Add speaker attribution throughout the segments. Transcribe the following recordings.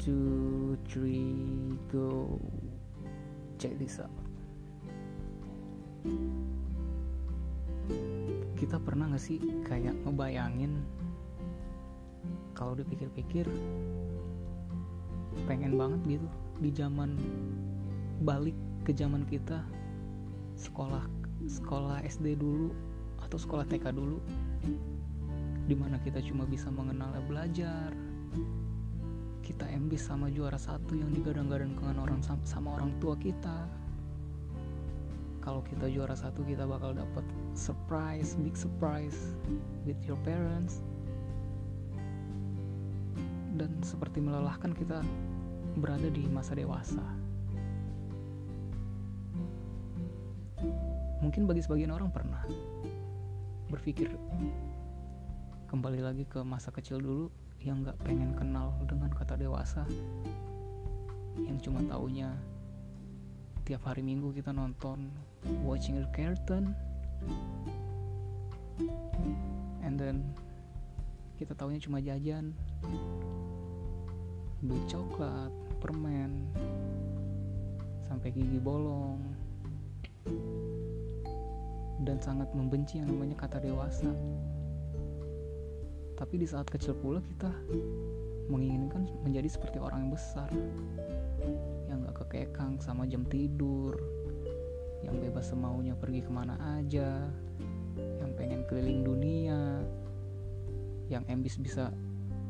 Speaker 1: two, three, go. Check this out. Kita pernah nggak sih kayak ngebayangin kalau dipikir-pikir pengen banget gitu di zaman balik ke zaman kita sekolah sekolah SD dulu atau sekolah TK dulu di mana kita cuma bisa mengenal belajar kita embis sama juara satu yang digadang-gadang dengan orang sama orang tua kita. Kalau kita juara satu kita bakal dapat surprise big surprise with your parents. Dan seperti melelahkan kita berada di masa dewasa. Mungkin bagi sebagian orang pernah berpikir kembali lagi ke masa kecil dulu yang gak pengen kenal dengan kata dewasa yang cuma taunya tiap hari minggu kita nonton watching a cartoon and then kita tahunya cuma jajan beli coklat permen sampai gigi bolong dan sangat membenci yang namanya kata dewasa tapi di saat kecil pula kita menginginkan menjadi seperti orang yang besar. Kekang sama jam tidur. Yang bebas semaunya pergi ke mana aja. Yang pengen keliling dunia. Yang ambis bisa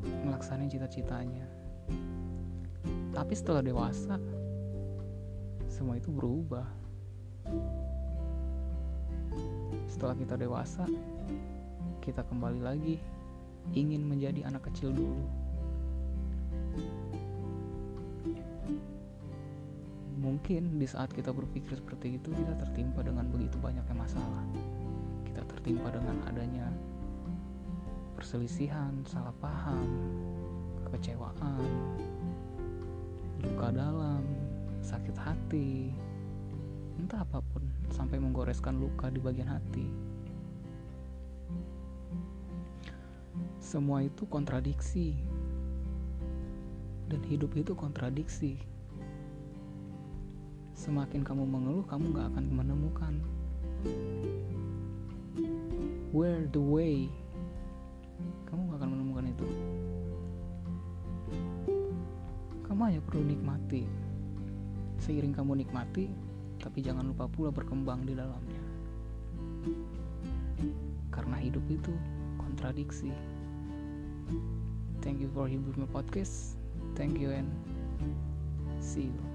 Speaker 1: melaksanakan cita-citanya. Tapi setelah dewasa semua itu berubah. Setelah kita dewasa kita kembali lagi ingin menjadi anak kecil dulu. Mungkin di saat kita berpikir seperti itu kita tertimpa dengan begitu banyaknya masalah. Kita tertimpa dengan adanya perselisihan salah paham kekecewaan luka dalam sakit hati entah apa pun sampai menggoreskan luka di bagian hati semua itu kontradiksi dan hidup itu kontradiksi Semakin kamu mengeluh, kamu gak akan menemukan where the way. Kamu gak akan menemukan itu. Kamu hanya perlu nikmati. Seiring kamu nikmati, tapi jangan lupa pula berkembang di dalamnya. Karena hidup itu kontradiksi. Thank you for hearing my podcast. Thank you and see you.